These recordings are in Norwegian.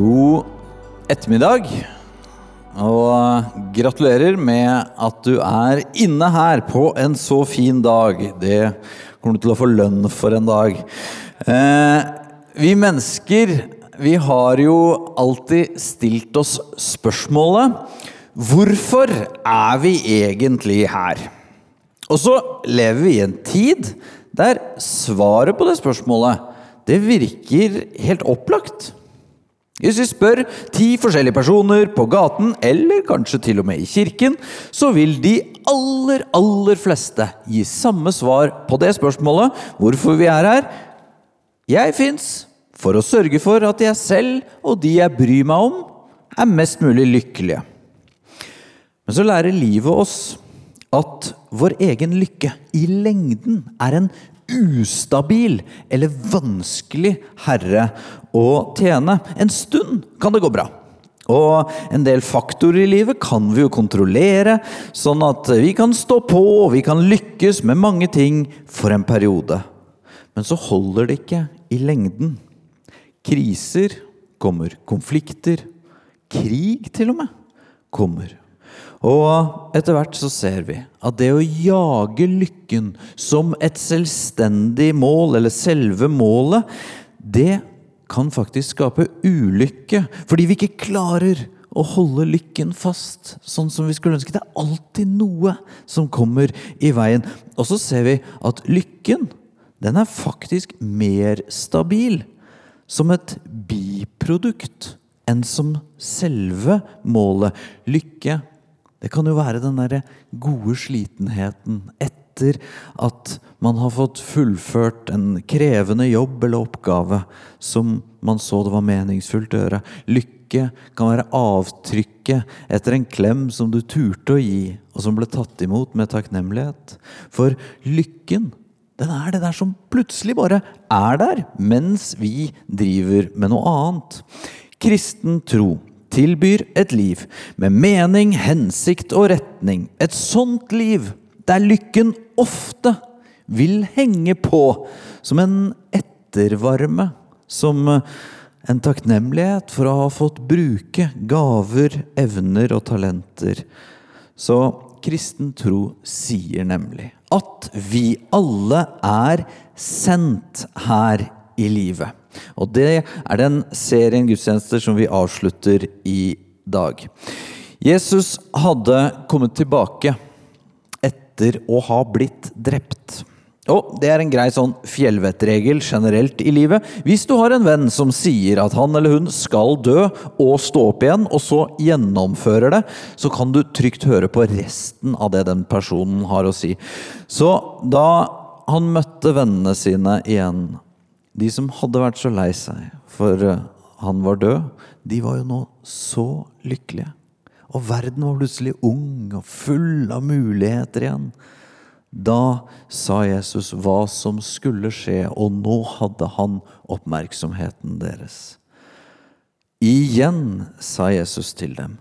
God ettermiddag. Og gratulerer med at du er inne her på en så fin dag. Det kommer du til å få lønn for en dag. Eh, vi mennesker, vi har jo alltid stilt oss spørsmålet Hvorfor er vi egentlig her? Og så lever vi i en tid der svaret på det spørsmålet det virker helt opplagt. Hvis vi spør ti forskjellige personer på gaten, eller kanskje til og med i kirken, så vil de aller, aller fleste gi samme svar på det spørsmålet hvorfor vi er her. Jeg fins for å sørge for at jeg selv og de jeg bryr meg om, er mest mulig lykkelige. Men så lærer livet oss at vår egen lykke i lengden er en ustabil eller vanskelig herre å tjene. En stund kan det gå bra. Og en del faktorer i livet kan vi jo kontrollere, sånn at vi kan stå på og vi kan lykkes med mange ting for en periode. Men så holder det ikke i lengden. Kriser kommer. Konflikter. Krig, til og med, kommer. Og etter hvert så ser vi at det å jage lykken som et selvstendig mål, eller selve målet, det kan faktisk skape ulykke. Fordi vi ikke klarer å holde lykken fast sånn som vi skulle ønske. Det er alltid noe som kommer i veien. Og så ser vi at lykken, den er faktisk mer stabil som et biprodukt enn som selve målet. Lykke det kan jo være den derre gode slitenheten etter at man har fått fullført en krevende jobb eller oppgave som man så det var meningsfullt å gjøre. Lykke kan være avtrykket etter en klem som du turte å gi, og som ble tatt imot med takknemlighet. For lykken, den er det der som plutselig bare er der, mens vi driver med noe annet. Kristen tro tilbyr et liv med mening, hensikt og retning. Et sånt liv der lykken ofte vil henge på som en ettervarme, som en takknemlighet for å ha fått bruke gaver, evner og talenter. Så kristen tro sier nemlig at vi alle er sendt her i livet. Og det er den serien gudstjenester som vi avslutter i dag. Jesus hadde kommet tilbake etter å ha blitt drept. Og det er en grei sånn fjellvettregel generelt i livet. Hvis du har en venn som sier at han eller hun skal dø og stå opp igjen, og så gjennomfører det, så kan du trygt høre på resten av det den personen har å si. Så da han møtte vennene sine igjen de som hadde vært så lei seg for eh, han var død, de var jo nå så lykkelige. Og verden var plutselig ung og full av muligheter igjen. Da sa Jesus hva som skulle skje, og nå hadde han oppmerksomheten deres. Igjen sa Jesus til dem,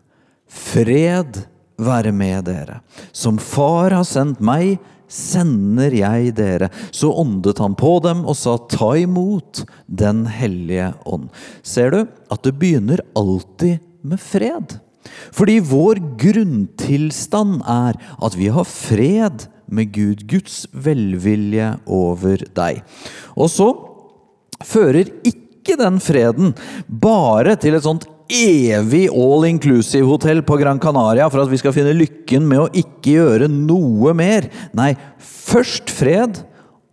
Fred være med dere. Som Far har sendt meg, sender jeg dere. Så åndet han på dem og sa, ta imot Den hellige ånd. Ser du at det begynner alltid med fred? Fordi vår grunntilstand er at vi har fred med Gud, Guds velvilje over deg. Og så fører ikke den freden bare til et sånt evig all inclusive-hotell på Gran Canaria for at vi skal finne lykken med å ikke gjøre noe mer. Nei, først fred,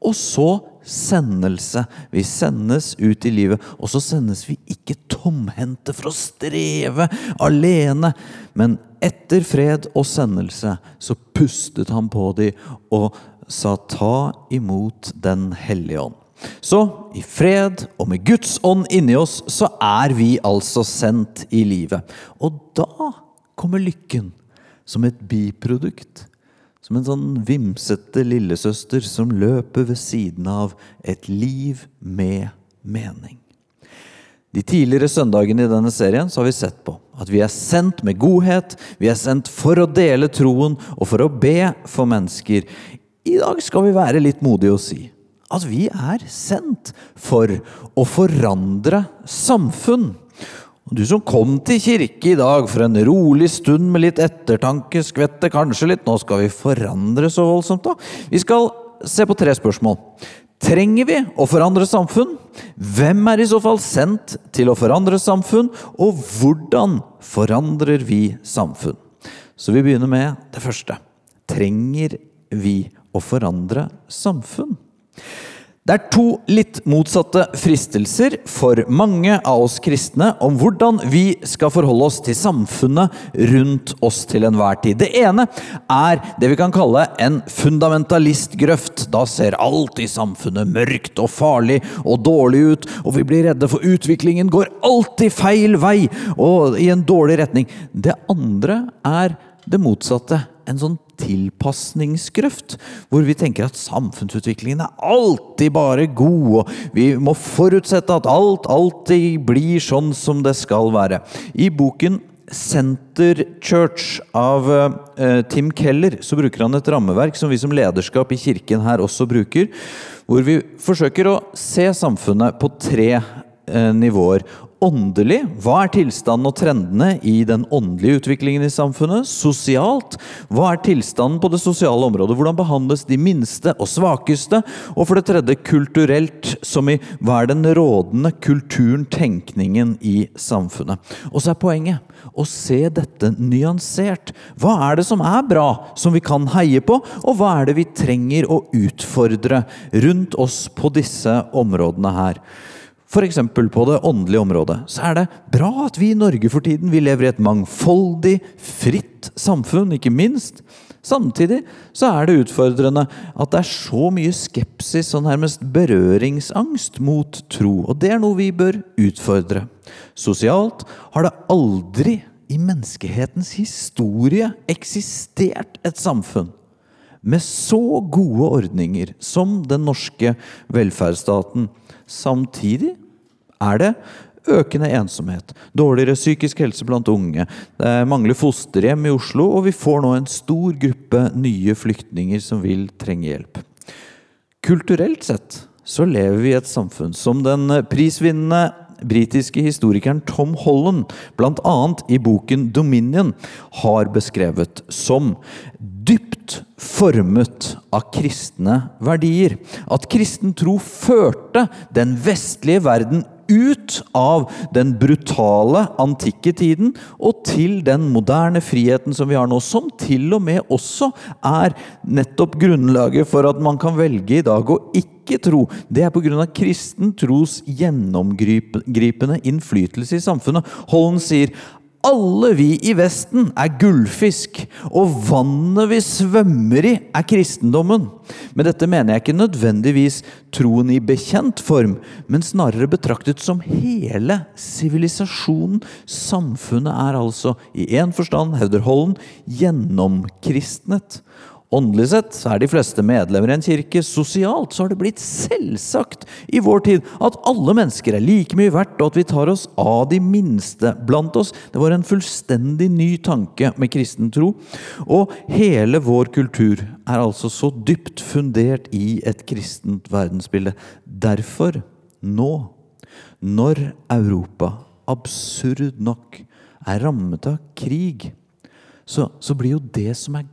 og så sendelse. Vi sendes ut i livet, og så sendes vi ikke tomhendte for å streve alene. Men etter fred og sendelse så pustet han på dem og sa ta imot Den hellige ånd. Så i fred og med Guds ånd inni oss, så er vi altså sendt i livet. Og da kommer lykken som et biprodukt. Som en sånn vimsete lillesøster som løper ved siden av et liv med mening. De tidligere søndagene i denne serien så har vi sett på at vi er sendt med godhet, vi er sendt for å dele troen og for å be for mennesker. I dag skal vi være litt modige og si at vi er sendt for å forandre samfunn. Du som kom til kirke i dag for en rolig stund med litt ettertanke, skvette kanskje litt Nå skal vi forandre så voldsomt, da. Vi skal se på tre spørsmål. Trenger vi å forandre samfunn? Hvem er i så fall sendt til å forandre samfunn? Og hvordan forandrer vi samfunn? Så vi begynner med det første. Trenger vi å forandre samfunn? Det er to litt motsatte fristelser for mange av oss kristne om hvordan vi skal forholde oss til samfunnet rundt oss til enhver tid. Det ene er det vi kan kalle en fundamentalistgrøft. Da ser alt i samfunnet mørkt og farlig og dårlig ut, og vi blir redde for utviklingen går alltid feil vei og i en dårlig retning. Det andre er det motsatte. En sånn tilpasningsgrøft, hvor vi tenker at samfunnsutviklingen er alltid bare god, og vi må forutsette at alt alltid blir sånn som det skal være. I boken Center Church av uh, Tim Keller så bruker han et rammeverk som vi som lederskap i kirken her også bruker, hvor vi forsøker å se samfunnet på tre uh, nivåer åndelig, hva er tilstanden og trendene i den åndelige utviklingen i samfunnet? Sosialt, hva er tilstanden på det sosiale området? Hvordan behandles de minste og svakeste? Og for det tredje kulturelt, som i hva er den rådende kulturen, tenkningen i samfunnet? Og så er poenget å se dette nyansert. Hva er det som er bra, som vi kan heie på, og hva er det vi trenger å utfordre rundt oss på disse områdene her? F.eks. på det åndelige området, så er det bra at vi i Norge for tiden vi lever i et mangfoldig, fritt samfunn, ikke minst. Samtidig så er det utfordrende at det er så mye skepsis og nærmest berøringsangst mot tro. Og det er noe vi bør utfordre. Sosialt har det aldri i menneskehetens historie eksistert et samfunn med så gode ordninger som den norske velferdsstaten. Samtidig er det økende ensomhet, dårligere psykisk helse blant unge, det mangler fosterhjem i Oslo, og vi får nå en stor gruppe nye flyktninger som vil trenge hjelp. Kulturelt sett så lever vi i et samfunn som den prisvinnende britiske historikeren Tom Holland, bl.a. i boken 'Dominion', har beskrevet som dypt formet av kristne verdier. At kristen tro førte den vestlige verden ut av den brutale antikke tiden og til den moderne friheten som vi har nå, som til og med også er nettopp grunnlaget for at man kan velge i dag å ikke tro. Det er pga. kristen tros gjennomgripende innflytelse i samfunnet. Holden sier alle vi i Vesten er gullfisk, og vannet vi svømmer i, er kristendommen. Med dette mener jeg ikke nødvendigvis troen i bekjent form, men snarere betraktet som hele sivilisasjonen. Samfunnet er altså, i én forstand, hevder Holden, gjennomkristnet. Åndelig sett er de fleste medlemmer i en kirke. Sosialt så har det blitt selvsagt i vår tid at alle mennesker er like mye verdt, og at vi tar oss av de minste blant oss. Det var en fullstendig ny tanke med kristen tro. Og hele vår kultur er altså så dypt fundert i et kristent verdensbilde. Derfor, nå, når Europa absurd nok er rammet av krig, så, så blir jo det som er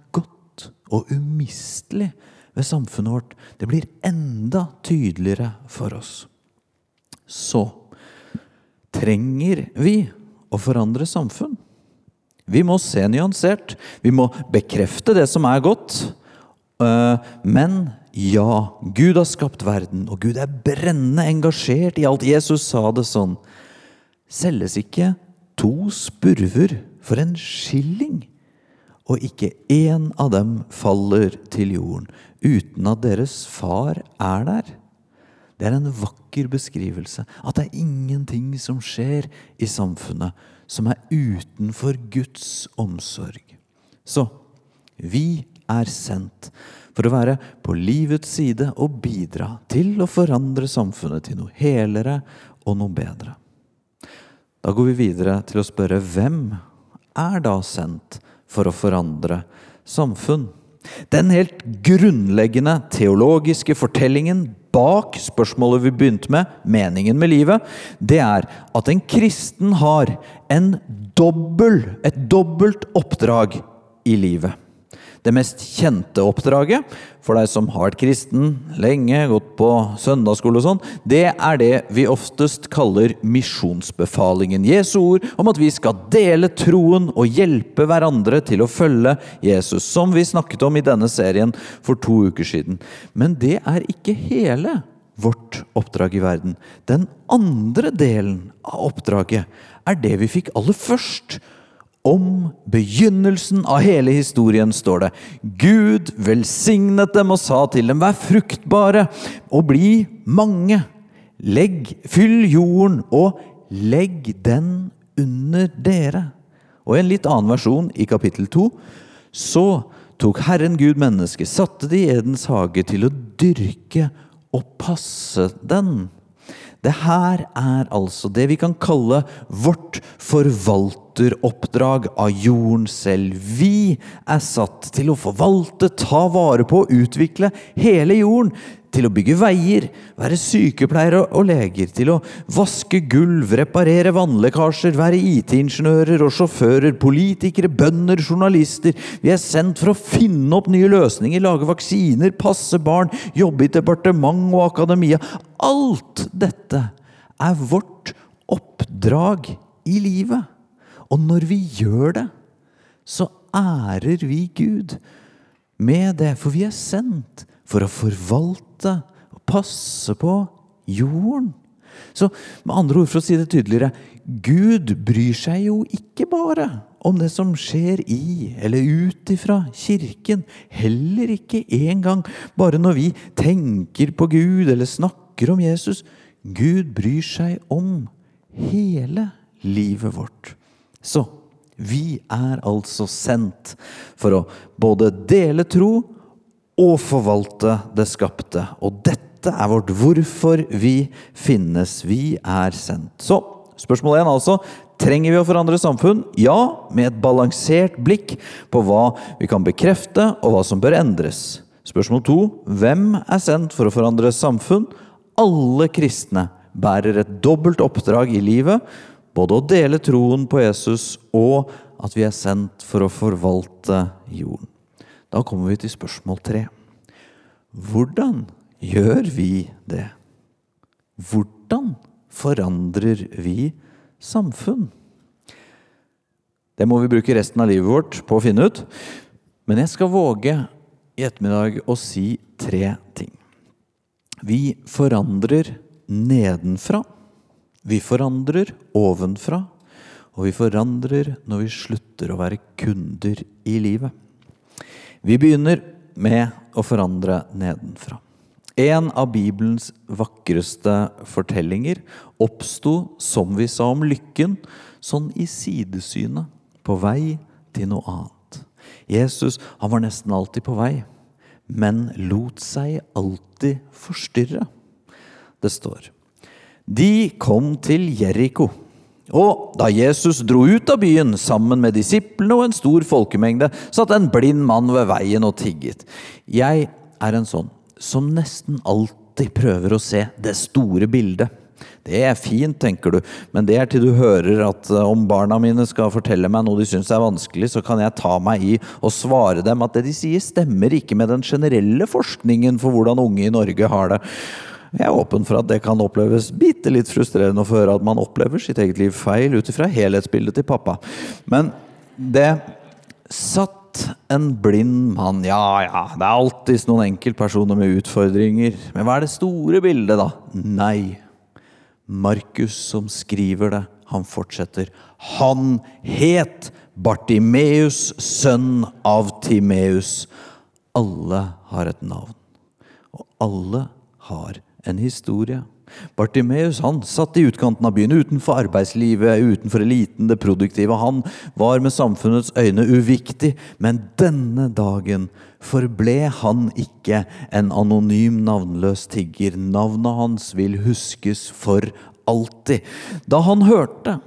og umistelig ved samfunnet vårt, det blir enda tydeligere for oss. Så trenger vi å forandre samfunn. Vi må se nyansert. Vi må bekrefte det som er godt. Eh, men ja, Gud har skapt verden, og Gud er brennende engasjert i alt. Jesus sa det sånn. Selges ikke to spurver for en skilling? Og ikke én av dem faller til jorden uten at deres far er der. Det er en vakker beskrivelse. At det er ingenting som skjer i samfunnet som er utenfor Guds omsorg. Så vi er sendt for å være på livets side og bidra til å forandre samfunnet til noe helere og noe bedre. Da går vi videre til å spørre hvem er da sendt for å forandre samfunn. Den helt grunnleggende teologiske fortellingen bak spørsmålet vi begynte med, meningen med livet, det er at en kristen har en dobbel, et dobbelt oppdrag i livet. Det mest kjente oppdraget for deg som har vært kristen lenge, gått på søndagsskole og sånn, det er det vi oftest kaller misjonsbefalingen. Jesu ord om at vi skal dele troen og hjelpe hverandre til å følge Jesus, som vi snakket om i denne serien for to uker siden. Men det er ikke hele vårt oppdrag i verden. Den andre delen av oppdraget er det vi fikk aller først om begynnelsen av hele historien står det Gud velsignet dem og sa til dem, vær fruktbare og bli mange. Legg, fyll jorden og legg den under dere. Og i en litt annen versjon, i kapittel 2, så tok Herren Gud mennesket, satte det i Edens hage til å dyrke og passe den. Det her er altså det vi kan kalle vårt forvalteroppdrag av jorden selv. Vi er satt til å forvalte, ta vare på og utvikle hele jorden til å bygge veier, være sykepleiere og leger, til å vaske gulv, reparere vannlekkasjer, være IT-ingeniører og sjåfører, politikere, bønder, journalister. Vi er sendt for å finne opp nye løsninger, lage vaksiner, passe barn, jobbe i departement og akademia. Alt dette er vårt oppdrag i livet. Og når vi gjør det, så ærer vi Gud med det, for vi er sendt for å forvalte og passe på jorden. Så med andre ord, for å si det tydeligere Gud bryr seg jo ikke bare om det som skjer i eller ut ifra kirken. Heller ikke engang bare når vi tenker på Gud eller snakker om Jesus. Gud bryr seg om hele livet vårt. Så vi er altså sendt for å både dele tro og forvalte det skapte. Og dette er vårt hvorfor vi finnes. Vi er sendt. Så spørsmål én altså. Trenger vi å forandre samfunn? Ja, med et balansert blikk på hva vi kan bekrefte, og hva som bør endres. Spørsmål to. Hvem er sendt for å forandre samfunn? Alle kristne bærer et dobbelt oppdrag i livet. Både å dele troen på Jesus og at vi er sendt for å forvalte jorden. Da kommer vi til spørsmål tre. Hvordan gjør vi det? Hvordan forandrer vi samfunn? Det må vi bruke resten av livet vårt på å finne ut. Men jeg skal våge i ettermiddag å si tre ting. Vi forandrer nedenfra. Vi forandrer ovenfra. Og vi forandrer når vi slutter å være kunder i livet. Vi begynner med å forandre nedenfra. En av Bibelens vakreste fortellinger oppsto, som vi sa om lykken, sånn i sidesynet, på vei til noe annet. Jesus han var nesten alltid på vei, men lot seg alltid forstyrre. Det står De kom til Jeriko. Og da Jesus dro ut av byen sammen med disiplene og en stor folkemengde, satt en blind mann ved veien og tigget. Jeg er en sånn som nesten alltid prøver å se det store bildet. Det er fint, tenker du, men det er til du hører at eh, om barna mine skal fortelle meg noe de syns er vanskelig, så kan jeg ta meg i og svare dem at det de sier, stemmer ikke med den generelle forskningen for hvordan unge i Norge har det. Jeg er åpen for at det kan oppleves bitte litt frustrerende å få høre at man opplever sitt eget liv feil ut ifra helhetsbildet til pappa. Men det satt en blind mann Ja, ja, det er alltids noen enkeltpersoner med utfordringer. Men hva er det store bildet, da? Nei. Markus som skriver det, han fortsetter. Han het Bartimeus, sønn av Timeus. Alle har et navn, og alle har en historie. Bartimeus han satt i utkanten av byen, utenfor arbeidslivet, utenfor eliten, det produktive. Han var med samfunnets øyne uviktig, men denne dagen forble han ikke en anonym, navnløs tigger. Navnet hans vil huskes for alltid. Da han hørte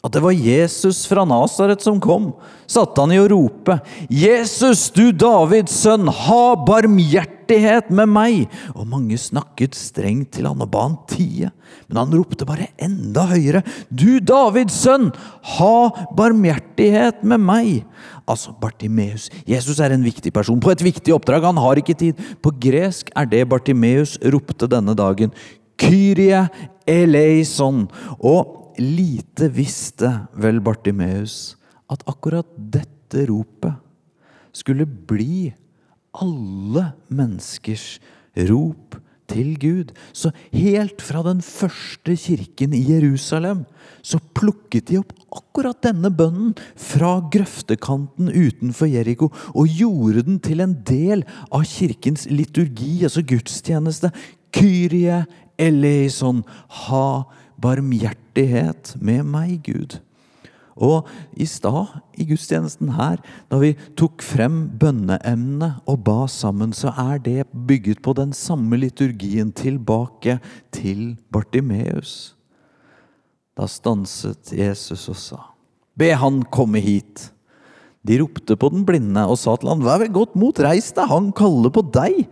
at det var Jesus fra Nasaret som kom, satte han i å rope, 'Jesus, du Davids sønn, ha barmhjertighet med meg!' Og mange snakket strengt til han og ba han tie. Men han ropte bare enda høyere, 'Du Davids sønn, ha barmhjertighet med meg!' Altså Bartimeus. Jesus er en viktig person på et viktig oppdrag. Han har ikke tid. På gresk er det Bartimeus ropte denne dagen. Kyrie eleison. Og lite visste vel Bartimeus at akkurat dette ropet skulle bli alle menneskers rop til Gud. Så helt fra den første kirken i Jerusalem så plukket de opp akkurat denne bønnen fra grøftekanten utenfor Jeriko og gjorde den til en del av kirkens liturgi, altså gudstjeneste. Kyrie eleison, ha barmhjertighet med meg, Gud. Og i stad, i gudstjenesten her, da vi tok frem bønneemnet og ba sammen, så er det bygget på den samme liturgien tilbake til Bartimeus. Da stanset Jesus og sa, Be han komme hit. De ropte på den blinde og sa til han, Vær vel godt mot, reis deg, han kaller på deg.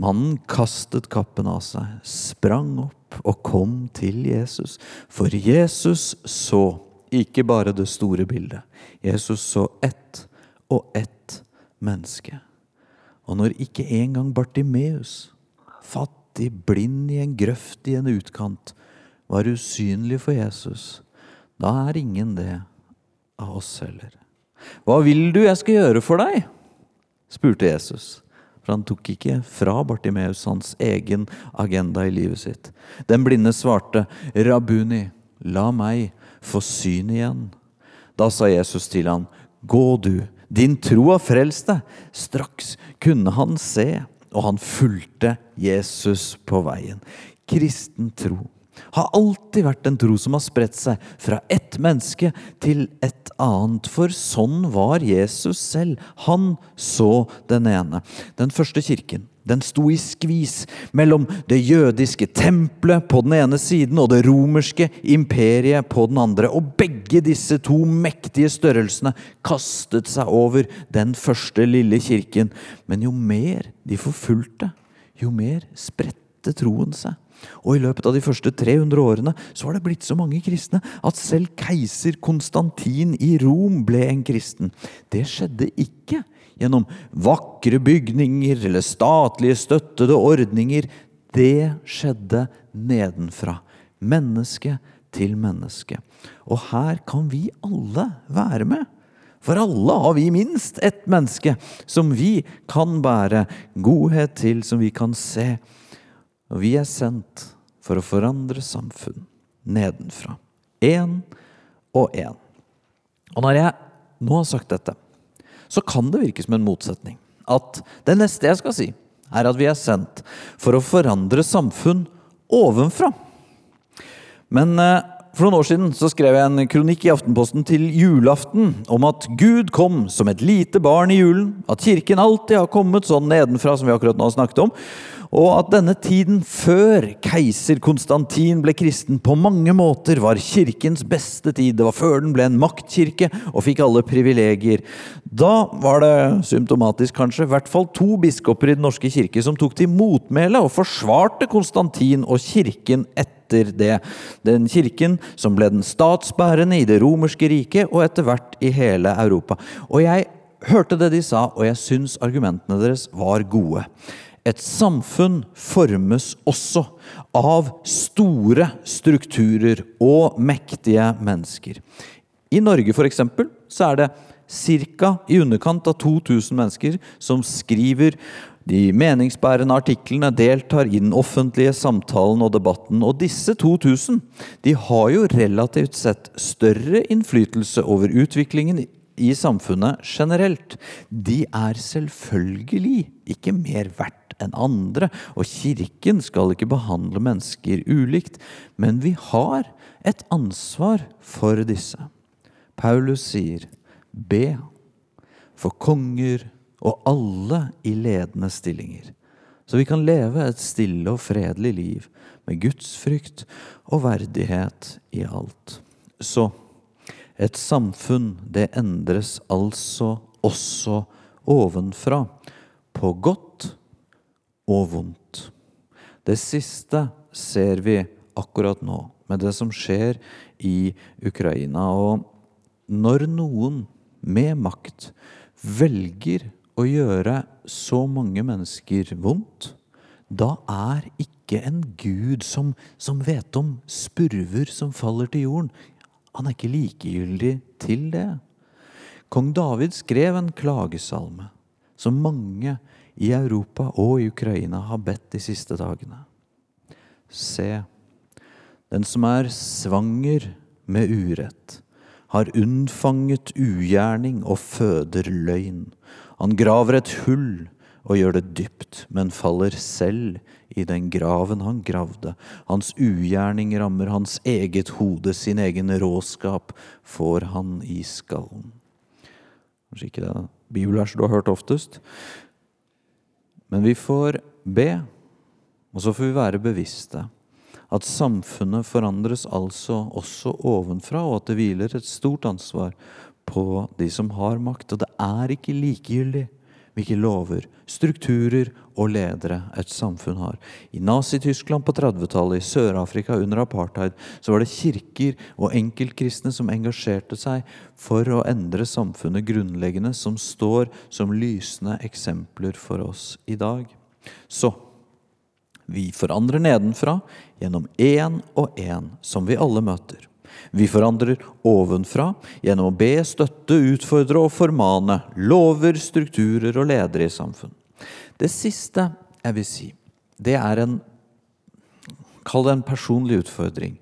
Mannen kastet kappen av seg, sprang opp og kom til Jesus. For Jesus så ikke bare det store bildet. Jesus så ett og ett menneske. Og når ikke engang Bartimeus, fattig, blind i en grøft i en utkant, var usynlig for Jesus, da er ingen det av oss heller. Hva vil du jeg skal gjøre for deg? spurte Jesus. For han tok ikke fra Bartimeus hans egen agenda i livet sitt. Den blinde svarte, 'Rabuni, la meg få syn igjen.' Da sa Jesus til han, 'Gå du, din tro har frelst deg.' Straks kunne han se, og han fulgte Jesus på veien. Kristen tro har alltid vært en tro som har spredt seg fra ett menneske til et annet. For sånn var Jesus selv. Han så den ene. Den første kirken den sto i skvis mellom det jødiske tempelet på den ene siden og det romerske imperiet på den andre. Og begge disse to mektige størrelsene kastet seg over den første lille kirken. Men jo mer de forfulgte, jo mer spredte troen seg. Og i løpet av de første 300 årene så var det blitt så mange kristne at selv keiser Konstantin i Rom ble en kristen. Det skjedde ikke gjennom vakre bygninger eller statlige støttede ordninger. Det skjedde nedenfra. Menneske til menneske. Og her kan vi alle være med. For alle har vi minst ett menneske som vi kan bære godhet til, som vi kan se. Og vi er sendt for å forandre samfunn nedenfra. Én og én. Og når jeg nå har sagt dette, så kan det virke som en motsetning. At det neste jeg skal si, er at vi er sendt for å forandre samfunn ovenfra. Men eh, for noen år siden så skrev jeg en kronikk i Aftenposten til julaften om at Gud kom som et lite barn i julen, at kirken alltid har kommet sånn nedenfra som vi akkurat nå har snakket om, og at denne tiden før keiser Konstantin ble kristen, på mange måter var kirkens beste tid. Det var før den ble en maktkirke og fikk alle privilegier. Da var det symptomatisk, kanskje, i hvert fall to biskoper i Den norske kirke som tok til motmæle og forsvarte Konstantin og kirken etter det. Den kirken som ble den statsbærende i det romerske riket og etter hvert i hele Europa. Og jeg hørte det de sa, og jeg syns argumentene deres var gode. Et samfunn formes også av store strukturer og mektige mennesker. I Norge f.eks. så er det ca. i underkant av 2000 mennesker som skriver de meningsbærende artiklene, deltar i den offentlige samtalen og debatten. Og disse 2000 de har jo relativt sett større innflytelse over utviklingen i samfunnet generelt. De er selvfølgelig ikke mer verdt enn andre, og kirken skal ikke behandle mennesker ulikt, men vi har et ansvar for disse. Paulus sier, be for konger og alle i ledende stillinger, så vi kan leve et stille og fredelig liv med gudsfrykt og verdighet i alt. Så Et samfunn, det endres altså også ovenfra. På godt og vondt. Det siste ser vi akkurat nå, med det som skjer i Ukraina. Og når noen med makt velger å gjøre så mange mennesker vondt, da er ikke en gud som, som vet om spurver som faller til jorden, han er ikke likegyldig til det. Kong David skrev en klagesalme som mange i Europa og i Ukraina har bedt de siste dagene. Se, den som er svanger med urett, har unnfanget ugjerning og føder løgn. Han graver et hull og gjør det dypt, men faller selv i den graven han gravde. Hans ugjerning rammer hans eget hode, sin egen råskap får han i skallen. Kanskje ikke det bibelverset du har hørt oftest. Men vi får be, og så får vi være bevisste. At samfunnet forandres altså også ovenfra, og at det hviler et stort ansvar på de som har makt. Og det er ikke likegyldig hvilke lover, strukturer og ledere et samfunn har. I Nazi-Tyskland på 30-tallet, i Sør-Afrika under apartheid, så var det kirker og enkeltkristne som engasjerte seg for å endre samfunnet grunnleggende, som står som lysende eksempler for oss i dag. Så vi forandrer nedenfra gjennom én og én som vi alle møter. Vi forandrer ovenfra gjennom å be, støtte, utfordre og formane lover, strukturer og ledere i samfunn. Det siste jeg vil si, det er en Kall det en personlig utfordring.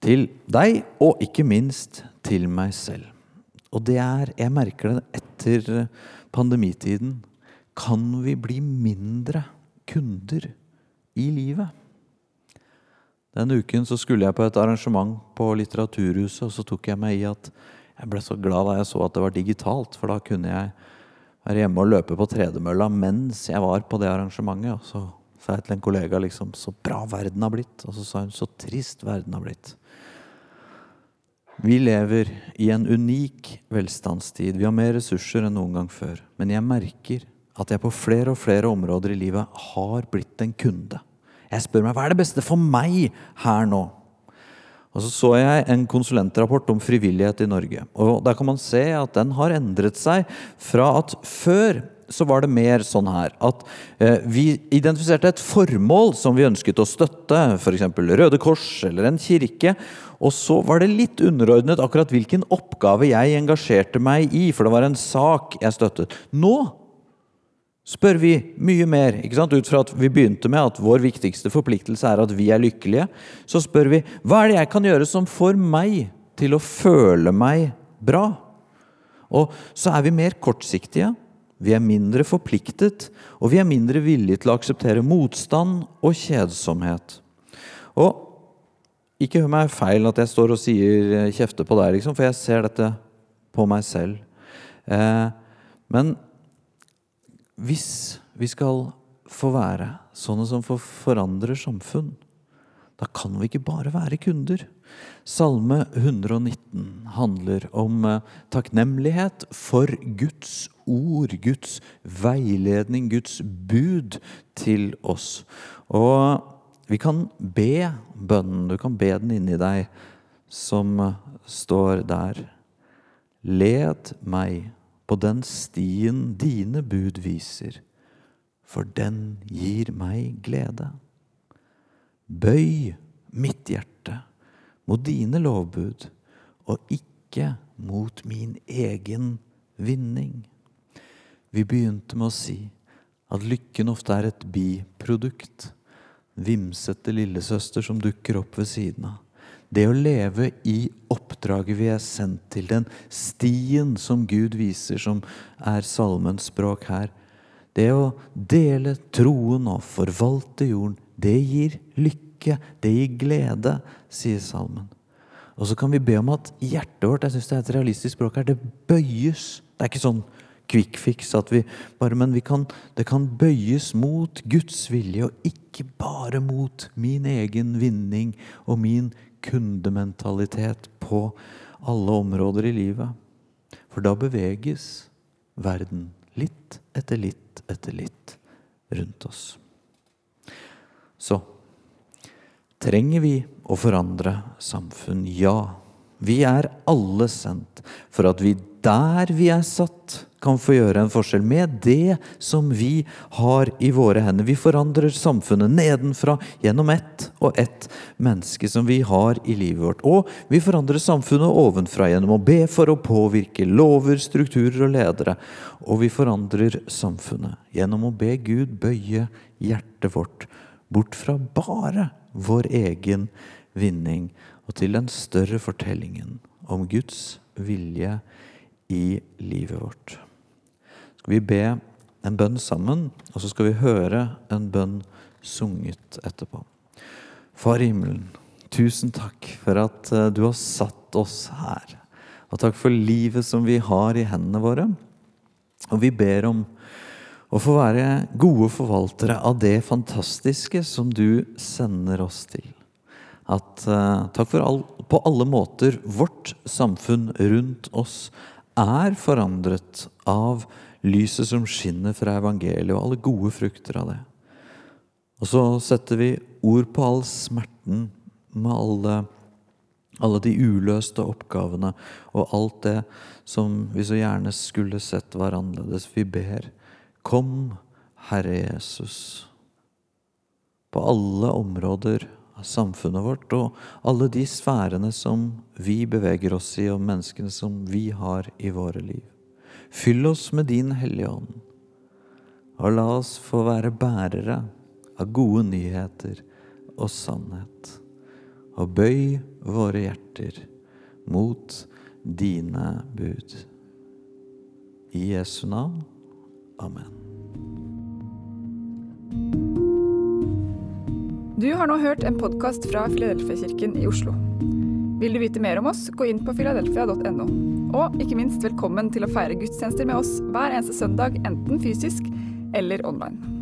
Til deg, og ikke minst til meg selv. Og det er Jeg merker det etter pandemitiden. Kan vi bli mindre kunder i livet? Den uken så skulle jeg på et arrangement på Litteraturhuset, og så tok jeg meg i at jeg ble så glad da jeg så at det var digitalt, for da kunne jeg være hjemme og løpe på tredemølla mens jeg var på det arrangementet. Og så sa jeg til en kollega liksom Så bra verden har blitt. Og så sa hun så trist verden har blitt. Vi lever i en unik velstandstid. Vi har mer ressurser enn noen gang før. Men jeg merker at jeg på flere og flere områder i livet har blitt en kunde. Jeg spør meg hva er det beste for meg her nå? Og Så så jeg en konsulentrapport om frivillighet i Norge. Og Der kan man se at den har endret seg fra at før så var det mer sånn her at eh, vi identifiserte et formål som vi ønsket å støtte, f.eks. Røde Kors eller en kirke. Og så var det litt underordnet akkurat hvilken oppgave jeg engasjerte meg i, for det var en sak jeg støttet. Nå spør vi mye mer. ikke sant? Ut fra at vi begynte med at vår viktigste forpliktelse er at vi er lykkelige, så spør vi hva er det jeg kan gjøre som får meg til å føle meg bra? Og så er vi mer kortsiktige. Vi er mindre forpliktet, og vi er mindre villige til å akseptere motstand og kjedsomhet. Og ikke hør meg feil at jeg står og sier kjefte på deg, liksom, for jeg ser dette på meg selv. Eh, men hvis vi skal få være sånne som forandrer samfunn, da kan vi ikke bare være kunder. Salme 119 handler om eh, takknemlighet for Guds ord, Guds veiledning, Guds bud til oss. Og vi kan be bønnen, du kan be den inni deg, som står der. Led meg på den stien dine bud viser, for den gir meg glede. Bøy mitt hjerte mot dine lovbud, og ikke mot min egen vinning. Vi begynte med å si at lykken ofte er et biprodukt. Vimsete lillesøster som dukker opp ved siden av. Det å leve i oppdraget vi er sendt til, den stien som Gud viser, som er salmens språk her. Det å dele troen og forvalte jorden, det gir lykke, det gir glede, sier salmen. Og så kan vi be om at hjertet vårt jeg synes det er et realistisk språk her, det bøyes. Det er ikke sånn quick fix at vi bare, Men vi kan, det kan bøyes mot Guds vilje, og ikke bare mot min egen vinning og min kundementalitet på alle områder i livet. For da beveges verden litt etter litt etter litt rundt oss. Så trenger vi å forandre samfunn? Ja. Vi er alle sendt for at vi der vi er satt, kan få gjøre en forskjell med det som vi har i våre hender. Vi forandrer samfunnet nedenfra gjennom ett og ett menneske som vi har i livet vårt. Og vi forandrer samfunnet ovenfra gjennom å be for å påvirke lover, strukturer og ledere. Og vi forandrer samfunnet gjennom å be Gud bøye hjertet vårt bort fra bare vår egen vinning og til den større fortellingen om Guds vilje i livet vårt. Vi be en bønn sammen, og så skal vi høre en bønn sunget etterpå. Far i himmelen, tusen takk for at eh, du har satt oss her. Og takk for livet som vi har i hendene våre. Og vi ber om å få være gode forvaltere av det fantastiske som du sender oss til. At, uh, takk for all, på alle måter vårt samfunn rundt oss er forandret av lyset som skinner fra evangeliet, og alle gode frukter av det. Og så setter vi ord på all smerten med alle, alle de uløste oppgavene og alt det som vi så gjerne skulle sett var annerledes. Vi ber, kom, Herre Jesus, på alle områder av samfunnet vårt og alle de sfærene som vi beveger oss i, og menneskene som vi har i våre liv. Fyll oss med din Hellige Ånd, og la oss få være bærere av gode nyheter og sannhet. Og bøy våre hjerter mot dine bud. I Jesu navn. Amen. Du har nå hørt en podkast fra Filadelfia-kirken i Oslo. Vil du vite mer om oss, gå inn på filadelfia.no. Og ikke minst velkommen til å feire gudstjenester med oss hver eneste søndag, enten fysisk eller online.